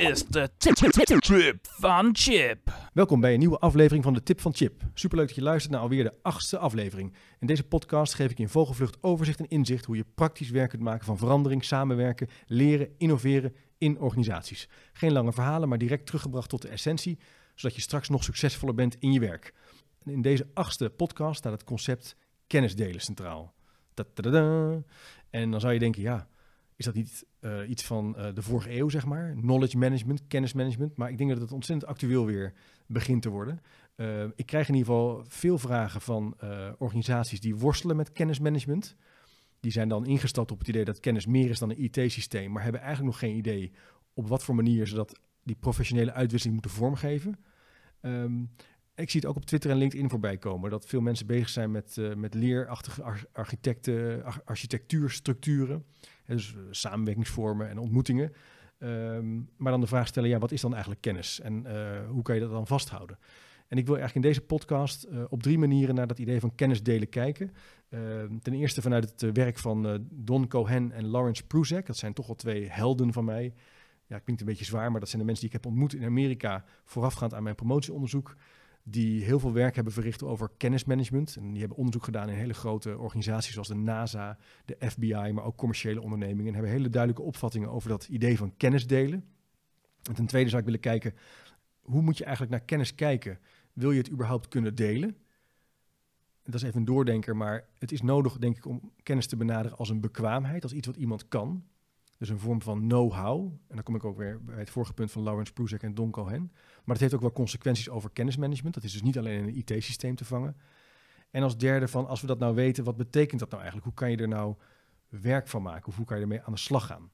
is de Tip van Chip. Welkom bij een nieuwe aflevering van de Tip van Chip. Superleuk dat je luistert naar alweer de achtste aflevering. In deze podcast geef ik je in vogelvlucht overzicht en inzicht hoe je praktisch werk kunt maken van verandering, samenwerken, leren, innoveren in organisaties. Geen lange verhalen, maar direct teruggebracht tot de essentie, zodat je straks nog succesvoller bent in je werk. in deze achtste podcast staat het concept kennis delen centraal. En dan zou je denken, ja, is dat niet uh, iets van uh, de vorige eeuw, zeg maar? Knowledge management, kennismanagement. Maar ik denk dat het ontzettend actueel weer begint te worden. Uh, ik krijg in ieder geval veel vragen van organisaties die worstelen met kennismanagement. Die zijn dan ingestapt op het idee dat kennis meer is dan een IT-systeem, maar hebben eigenlijk nog geen idee op wat voor manier ze dat, die professionele uitwisseling moeten vormgeven. Um, ik zie het ook op Twitter en LinkedIn voorbij komen. Dat veel mensen bezig zijn met, met leerachtige architecten, architectuurstructuren. Dus uh, samenwerkingsvormen en ontmoetingen. Um, maar dan de vraag stellen, ja, wat is dan eigenlijk kennis? En uh, hoe kan je dat dan vasthouden? En ik wil eigenlijk in deze podcast op drie manieren naar dat idee van kennis delen kijken. Ehm, ten eerste vanuit het werk van Don Cohen en Lawrence Pruzak. Dat zijn toch wel twee helden van mij. Ja, klinkt een beetje zwaar, maar dat zijn de mensen die ik heb ontmoet in Amerika voorafgaand aan mijn promotieonderzoek die heel veel werk hebben verricht over kennismanagement. En die hebben onderzoek gedaan in hele grote organisaties zoals de NASA, de FBI, maar ook commerciële ondernemingen. En hebben hele duidelijke opvattingen over dat idee van kennis delen. En ten tweede zou ik willen kijken, hoe moet je eigenlijk naar kennis kijken? Wil je het überhaupt kunnen delen? Dat is even een doordenker, maar het is nodig, denk ik, om kennis te benaderen als een bekwaamheid, als iets wat iemand kan. Dus een vorm van know-how. En dan kom ik ook weer bij het vorige punt van Lawrence Pruzak en Don Cohen. Maar het heeft ook wel consequenties over kennismanagement. Dat is dus niet alleen in een IT-systeem te vangen. En als derde van, als we dat nou weten, wat betekent dat nou eigenlijk? Hoe kan je er nou werk van maken? Of hoe kan je ermee aan de slag gaan?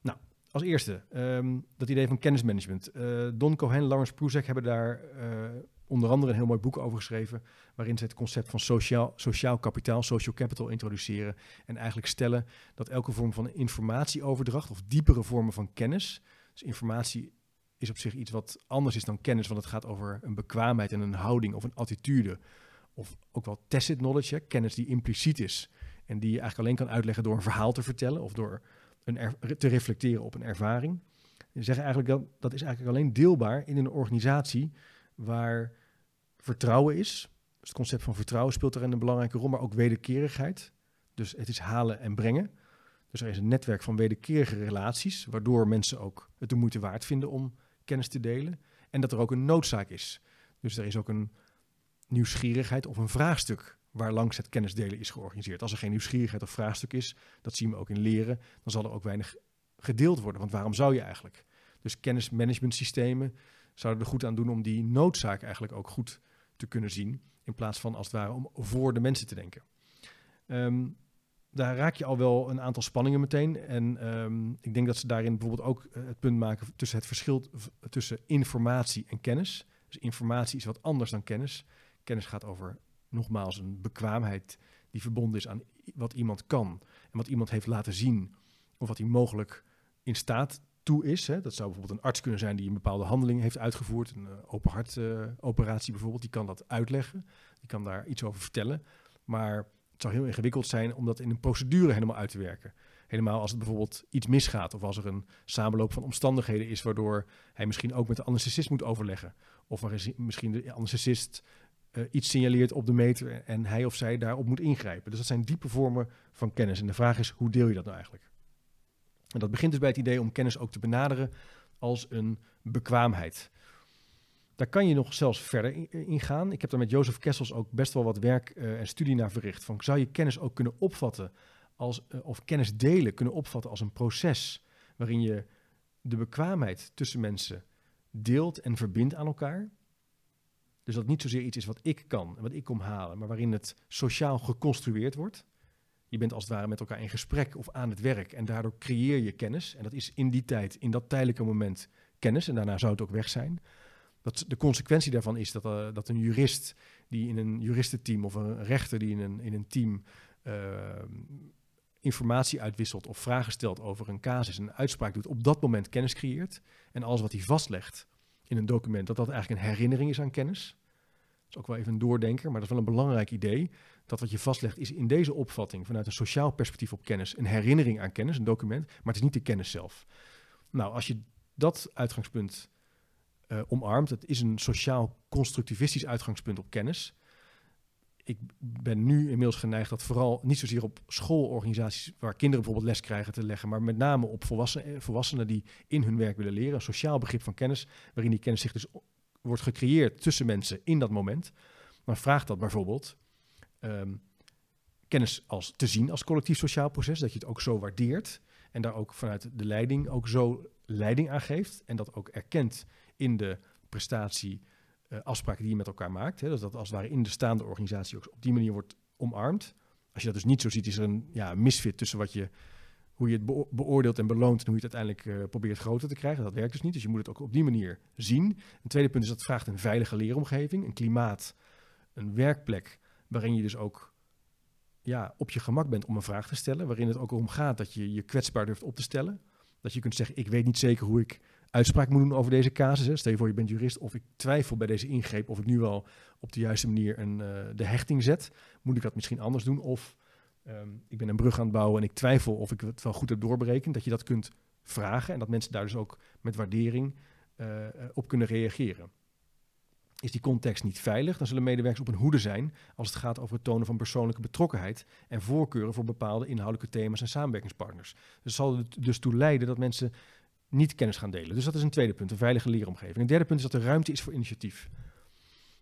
Nou, als eerste, um, dat idee van kennismanagement. Uh, Don Cohen, Lawrence Pruzak hebben daar uh, onder andere een heel mooi boek over geschreven, waarin ze het concept van sociaal, sociaal kapitaal, social capital, introduceren. En eigenlijk stellen dat elke vorm van informatieoverdracht of diepere vormen van kennis, dus informatie is op zich iets wat anders is dan kennis, want het gaat over een bekwaamheid en een houding of een attitude. Of ook wel tacit knowledge, kennis die impliciet is en die je eigenlijk alleen kan uitleggen door een verhaal te vertellen of door te reflecteren op een ervaring. Ze zeggen eigenlijk dat dat is eigenlijk alleen deelbaar in een organisatie waar vertrouwen is. Dus het concept van vertrouwen speelt daarin een belangrijke rol, maar ook wederkerigheid. Dus het is halen en brengen. Dus er is een netwerk van wederkerige relaties, waardoor mensen ook het de moeite waard vinden om kennis te delen. En dat er ook een noodzaak is. Dus er is ook een nieuwsgierigheid of een vraagstuk waar langs het kennisdelen is georganiseerd. Als er geen nieuwsgierigheid of vraagstuk is, dat zien we ook in leren, dan zal er ook weinig gedeeld worden. Want waarom zou je eigenlijk? Dus kennismanagementsystemen zouden er goed aan doen om die noodzaak eigenlijk ook goed te kunnen zien. In plaats van als het ware om voor de mensen te denken. Um, daar raak je al wel een aantal spanningen meteen. En um, ik denk dat ze daarin bijvoorbeeld ook uh, het punt maken tussen het verschil tussen informatie en kennis. Dus informatie is wat anders dan kennis. Kennis gaat over nogmaals een bekwaamheid die verbonden is aan wat iemand kan en wat iemand heeft laten zien of wat hij mogelijk in staat toe is. Hè. Dat zou bijvoorbeeld een arts kunnen zijn die een bepaalde handeling heeft uitgevoerd. Een uh, open hart uh, operatie bijvoorbeeld. Die kan dat uitleggen. Die kan daar iets over vertellen. Maar het zou heel ingewikkeld zijn om dat in een procedure helemaal uit te werken. Helemaal als het bijvoorbeeld iets misgaat. Of als er een samenloop van omstandigheden is waardoor hij misschien ook met de anesthesist moet overleggen. Of misschien de anesthesist uh, iets signaleert op de meter en hij of zij daarop moet ingrijpen. Dus dat zijn diepe vormen van kennis. En de vraag is, hoe deel je dat nou eigenlijk? En dat begint dus bij het idee om kennis ook te benaderen als een bekwaamheid. Daar kan je nog zelfs verder in gaan. Ik heb daar met Jozef Kessels ook best wel wat werk uh, en studie naar verricht. Van, zou je kennis ook kunnen opvatten als, uh, of kennis delen kunnen opvatten als een proces waarin je de bekwaamheid tussen mensen deelt en verbindt aan elkaar? Dus dat niet zozeer iets is wat ik kan en wat ik kom halen, maar waarin het sociaal geconstrueerd wordt. Je bent als het ware met elkaar in gesprek of aan het werk en daardoor creëer je kennis. En dat is in die tijd, in dat tijdelijke moment, kennis. En daarna zou het ook weg zijn. Dat de consequentie daarvan is dat, uh, dat een jurist die in een juristenteam of een rechter die in een, in een team uh, informatie uitwisselt of vragen stelt over een casus en een uitspraak doet, op dat moment kennis creëert. En alles wat hij vastlegt in een document, dat dat eigenlijk een herinnering is aan kennis. Is ook wel even een doordenker, maar dat is wel een belangrijk idee dat wat je vastlegt is in deze opvatting vanuit een sociaal perspectief op kennis een herinnering aan kennis, een document, maar het is niet de kennis zelf. Nou, als je dat uitgangspunt uh, omarmt. Het is een sociaal constructivistisch uitgangspunt op kennis. Ik ben nu inmiddels geneigd dat vooral niet zozeer op schoolorganisaties waar kinderen bijvoorbeeld les krijgen te leggen, maar met name op volwassenen, eh, volwassenen die in hun werk willen leren. Een sociaal begrip van kennis, waarin die kennis zich dus wordt gecreëerd tussen mensen in dat moment. Maar vraagt dat bijvoorbeeld um, kennis als te zien als collectief sociaal proces, dat je het ook zo waardeert en daar ook vanuit de leiding ook zo leiding aan geeft en dat ook erkent in de prestatie uh, afspraken die je met elkaar maakt. Hè, dus dat als het ware in de staande organisatie ook op die manier wordt omarmd. Als je dat dus niet zo ziet, is er een ja, misfit tussen wat je, hoe je het beoordeelt en beloont en hoe je het uiteindelijk uh, probeert groter te krijgen. Dat werkt dus niet. Dus je moet het ook op die manier zien. Een tweede punt is dat het vraagt een veilige leeromgeving, een klimaat, een werkplek waarin je dus ook ja, op je gemak bent om een vraag te stellen. Waarin het ook om gaat dat je je kwetsbaar durft op te stellen. Dat je kunt zeggen, ik weet niet zeker hoe ik uitspraak moet doen over deze casus. Hè. Stel je voor, je bent jurist of ik twijfel bij deze ingreep of ik nu wel op de juiste manier een, uh, de hechting zet. Moet ik dat misschien anders doen? Of um, ik ben een brug aan het bouwen en ik twijfel of ik het wel goed heb doorberekend. Dat je dat kunt vragen en dat mensen daar dus ook met waardering uh, op kunnen reageren. Is die context niet veilig, dan zullen medewerkers op hun hoede zijn als het gaat over het tonen van persoonlijke betrokkenheid en voorkeuren voor bepaalde inhoudelijke thema's en samenwerkingspartners. Dus zal er dus toe leiden dat mensen niet kennis gaan delen. Dus dat is een tweede punt, een veilige leeromgeving. Een derde punt is dat er ruimte is voor initiatief.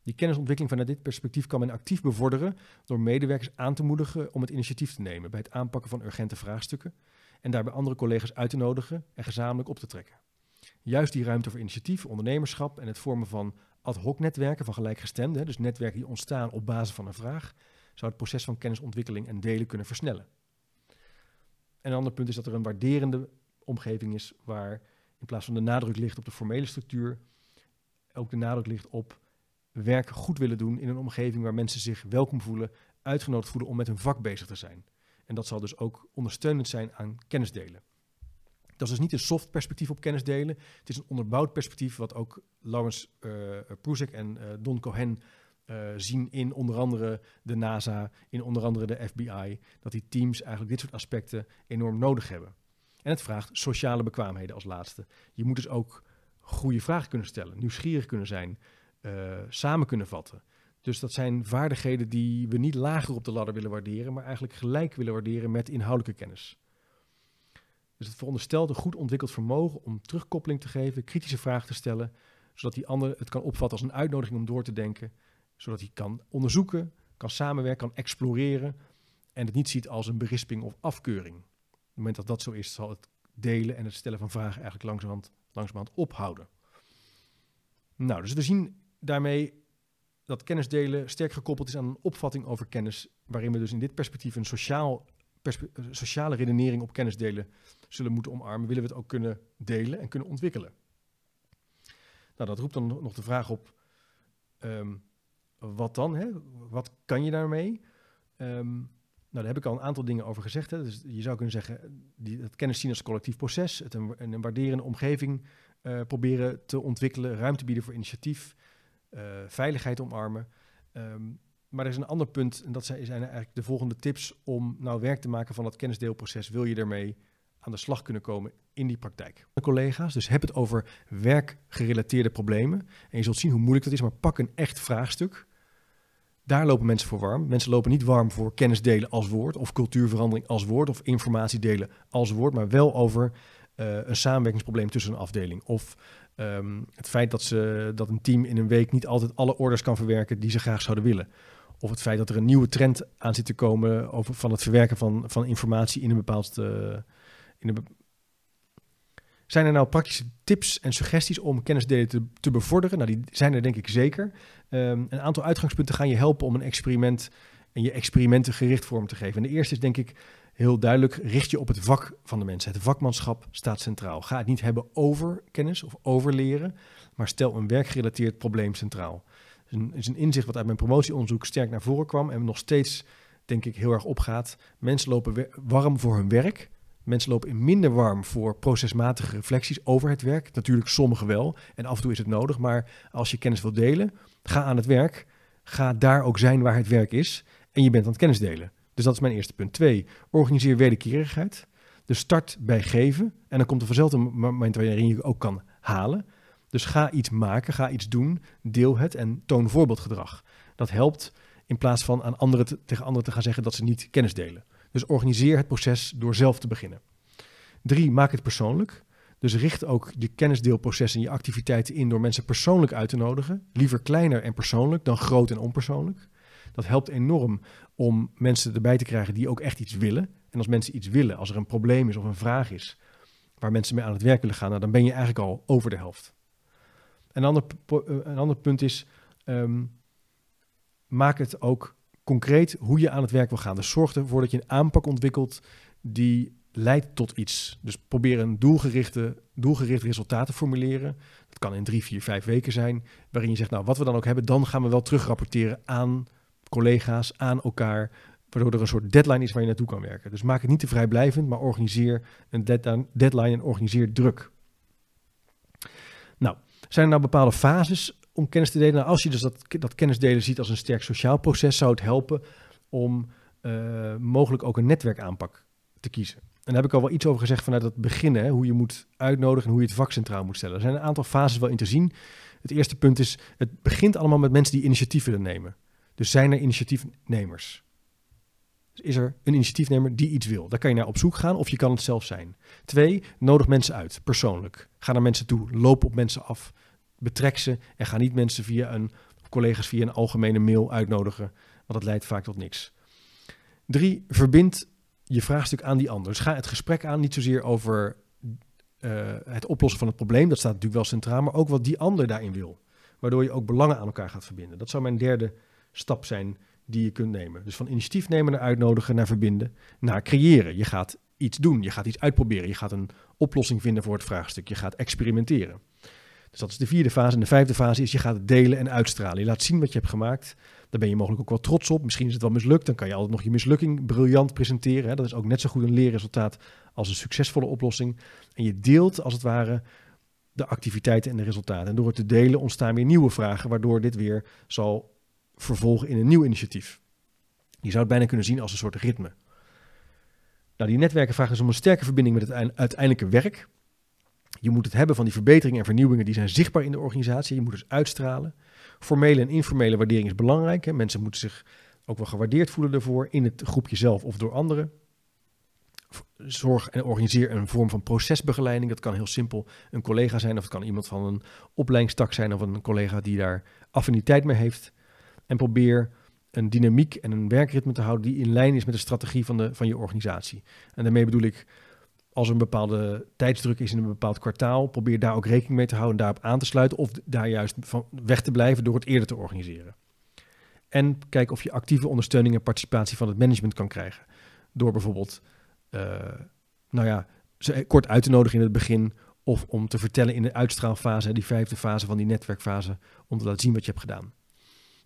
Die kennisontwikkeling vanuit dit perspectief kan men actief bevorderen door medewerkers aan te moedigen om het initiatief te nemen bij het aanpakken van urgente vraagstukken en daarbij andere collega's uit te nodigen en gezamenlijk op te trekken. Juist die ruimte voor initiatief, ondernemerschap en het vormen van ad hoc netwerken van gelijkgestemden, dus netwerken die ontstaan op basis van een vraag, zou het proces van kennisontwikkeling en delen kunnen versnellen. En een ander punt is dat er een waarderende omgeving is waar in plaats van de nadruk ligt op de formele structuur, ook de nadruk ligt op werk goed willen doen in een omgeving waar mensen zich welkom voelen, uitgenodigd voelen om met hun vak bezig te zijn. En dat zal dus ook ondersteunend zijn aan kennis delen. Dat is dus niet een soft perspectief op kennis delen. Het is een onderbouwd perspectief wat ook Lawrence uh, en uh, Don Cohen uh, zien in onder andere de NASA, in onder andere de FBI. Dat die teams eigenlijk dit soort aspecten enorm nodig hebben. En het vraagt sociale bekwaamheden als laatste. Je moet dus ook goede vragen kunnen stellen, nieuwsgierig kunnen zijn, uh, samen kunnen vatten. Dus dat zijn vaardigheden die we niet lager op de ladder willen waarderen, maar eigenlijk gelijk willen waarderen met inhoudelijke kennis. Dus het veronderstelt een goed ontwikkeld vermogen om terugkoppeling te geven, kritische vragen te stellen, zodat die ander het kan opvatten als een uitnodiging om door te denken, zodat hij kan onderzoeken, kan samenwerken, kan exploreren en het niet ziet als een berisping of afkeuring. Op het moment dat dat zo is, zal het delen en het stellen van vragen eigenlijk langzamerhand, langzamerhand ophouden. Nou, dus we zien daarmee dat kennisdelen sterk gekoppeld is aan een opvatting over kennis, waarin we dus in dit perspectief een sociaal, sociale redenering op kennisdelen zullen moeten omarmen, willen we het ook kunnen delen en kunnen ontwikkelen. Nou, dat roept dan nog de vraag op, um, wat dan? Hè? Wat kan je daarmee? Um, nou, daar heb ik al een aantal dingen over gezegd. Hè. Dus je zou kunnen zeggen, die, het kennis zien als collectief proces, het een, een waarderende omgeving uh, proberen te ontwikkelen, ruimte bieden voor initiatief, veiligheid omarmen. Um, maar er is een ander punt, en dat zijn, eigenlijk de volgende tips om nou werk te maken van dat kennisdeelproces. Wil je daarmee aan de slag kunnen komen in die praktijk? Collega's, dus heb het over werkgerelateerde problemen. En je zult zien hoe moeilijk dat is, maar pak een echt vraagstuk. Daar lopen mensen voor warm. Mensen lopen niet warm voor kennis delen als woord, of cultuurverandering als woord, of informatie delen als woord, maar wel over een samenwerkingsprobleem tussen een afdeling. Of um, het feit dat, ze, dat een team in een week niet altijd alle orders kan verwerken die ze graag zouden willen. Of het feit dat er een nieuwe trend aan zit te komen over, van het verwerken van, van informatie in een bepaald, uh, in een, zijn er nou praktische tips en suggesties om kennisdelen te, te bevorderen? Nou, die zijn er denk ik zeker. Um, een aantal uitgangspunten gaan je helpen om een experiment en je experimenten gericht vorm te geven. En de eerste is denk ik heel duidelijk, richt je op het vak van de mensen. Het vakmanschap staat centraal. Ga het niet hebben over kennis of over leren, maar stel een werkgerelateerd probleem centraal. Het is een, inzicht wat uit mijn promotieonderzoek sterk naar voren kwam en nog steeds denk ik heel erg opgaat. Mensen lopen warm voor hun werk, Mensen lopen in minder warm voor procesmatige reflecties over het werk. Natuurlijk sommigen wel en af en toe is het nodig. Maar als je kennis wilt delen, ga aan het werk. Ga daar ook zijn waar het werk is. En je bent aan het kennis delen. Dus dat is mijn eerste punt. Twee, organiseer wederkerigheid. Dus start bij geven en dan komt er vanzelf een moment waarin je ook kan halen. Dus ga iets maken, ga iets doen, deel het en toon voorbeeldgedrag. Dat helpt in plaats van aan anderen te, tegen anderen te gaan zeggen dat ze niet kennis delen. Dus organiseer het proces door zelf te beginnen. Drie, maak het persoonlijk. Dus richt ook je kennisdeelproces en je activiteiten in door mensen persoonlijk uit te nodigen. Liever kleiner en persoonlijk dan groot en onpersoonlijk. Dat helpt enorm om mensen erbij te krijgen die ook echt iets willen. En als mensen iets willen, als er een probleem is of een vraag is waar mensen mee aan het werk willen gaan, nou, dan ben je eigenlijk al over de helft. Een ander, eh, een ander punt is, ehm, maak het ook concreet hoe je aan het werk wil gaan. Dus zorg ervoor dat je een aanpak ontwikkelt die leidt tot iets. Dus probeer een doelgerichte, doelgericht resultaat te formuleren. Dat kan in drie, vier, vijf weken zijn. Waarin je zegt, nou wat we dan ook hebben, dan gaan we wel terugrapporteren aan collega's, aan elkaar. Waardoor er een soort deadline is waar je naartoe kan werken. Dus maak het niet te vrijblijvend, maar organiseer een deadline en organiseer druk. Nou, zijn er nou bepaalde fases om kennis te delen? Nou, als je dus dat, dat kennis delen ziet als een sterk sociaal proces, zou het helpen om uh, mogelijk ook een netwerkaanpak te kiezen. En daar heb ik al wel iets over gezegd vanuit het begin, hoe je moet uitnodigen en hoe je het vak centraal moet stellen. Er zijn een aantal fases wel in te zien. Het eerste punt is, het begint allemaal met mensen die initiatief willen nemen. Dus zijn er initiatiefnemers? Dus is er een initiatiefnemer die iets wil? Daar kan je naar op zoek gaan of je kan het zelf zijn. Twee, nodig mensen uit, persoonlijk. Ga naar mensen toe, loop op mensen af, betrek ze en ga niet mensen via een, collega's via een algemene mail uitnodigen, want dat leidt vaak tot niks. Drie, verbind je vraagstuk aan die ander. Dus ga het gesprek aan, niet zozeer over uh, het oplossen van het probleem, dat staat natuurlijk wel centraal, maar ook wat die ander daarin wil. Waardoor je ook belangen aan elkaar gaat verbinden. Dat zou mijn derde stap zijn die je kunt nemen. Dus van initiatief nemen naar uitnodigen, naar verbinden, naar creëren. Je gaat iets doen, je gaat iets uitproberen, je gaat een oplossing vinden voor het vraagstuk, je gaat experimenteren. Dus dat is de vierde fase. En de vijfde fase is je gaat het delen en uitstralen. Je laat zien wat je hebt gemaakt. Daar ben je mogelijk ook wel trots op. Misschien is het wel mislukt. Dan kan je altijd nog je mislukking briljant presenteren. Dat is ook net zo goed een leerresultaat als een succesvolle oplossing. En je deelt als het ware de activiteiten en de resultaten. En door het te delen ontstaan weer nieuwe vragen, waardoor dit weer zal vervolgen in een nieuw initiatief. Je zou het bijna kunnen zien als een soort ritme. Nou, die netwerken vragen dus om een sterke verbinding met het uiteindelijke werk. Je moet het hebben van die verbeteringen en vernieuwingen die zijn zichtbaar in de organisatie. Je moet dus uitstralen. Formele en informele waardering is belangrijk. Hè. Mensen moeten zich ook wel gewaardeerd voelen ervoor in het groepje zelf of door anderen. Zorg en organiseer een vorm van procesbegeleiding. Dat kan heel simpel een collega zijn of het kan iemand van een opleidingstak zijn of een collega die daar affiniteit mee heeft. En probeer een dynamiek en een werkritme te houden die in lijn is met de strategie van, de, van je organisatie. En daarmee bedoel ik, als er een bepaalde tijdsdruk is in een bepaald kwartaal, probeer daar ook rekening mee te houden en daarop aan te sluiten of daar juist van weg te blijven door het eerder te organiseren. En kijk of je actieve ondersteuning en participatie van het management kan krijgen. Door bijvoorbeeld, uh, nou ja, ze kort uit te nodigen in het begin of om te vertellen in de uitstraalfase, die vijfde fase van die netwerkfase, om te laten zien wat je hebt gedaan.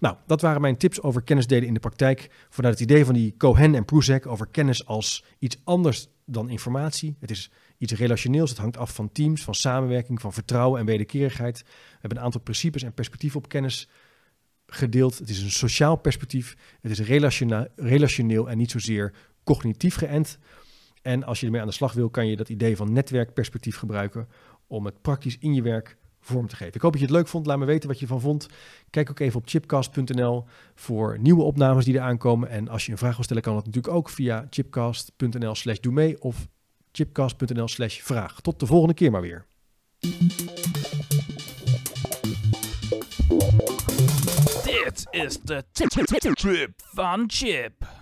Nou, dat waren mijn tips over kennis delen in de praktijk. Vanuit het idee van die Cohen en Pruzek over kennis als iets anders dan informatie. Het is iets relationeels. Het hangt af van teams, van samenwerking, van vertrouwen en wederkerigheid. We hebben een aantal principes en perspectieven op kennis gedeeld. Het is een sociaal perspectief. Het is relationeel en niet zozeer cognitief geënt. En als je ermee aan de slag wil, kan je dat idee van netwerkperspectief gebruiken om het praktisch in je werk vorm te geven. Ik hoop dat je het leuk vond. Laat me weten wat je ervan vond. Kijk ook even op chipcast.nl voor nieuwe opnames die er aankomen. En als je een vraag wil stellen, kan dat natuurlijk ook via chipcast.nl slash doe mee of chipcast.nl slash vraag. Tot de volgende keer maar weer. Dit is de trip van Chip.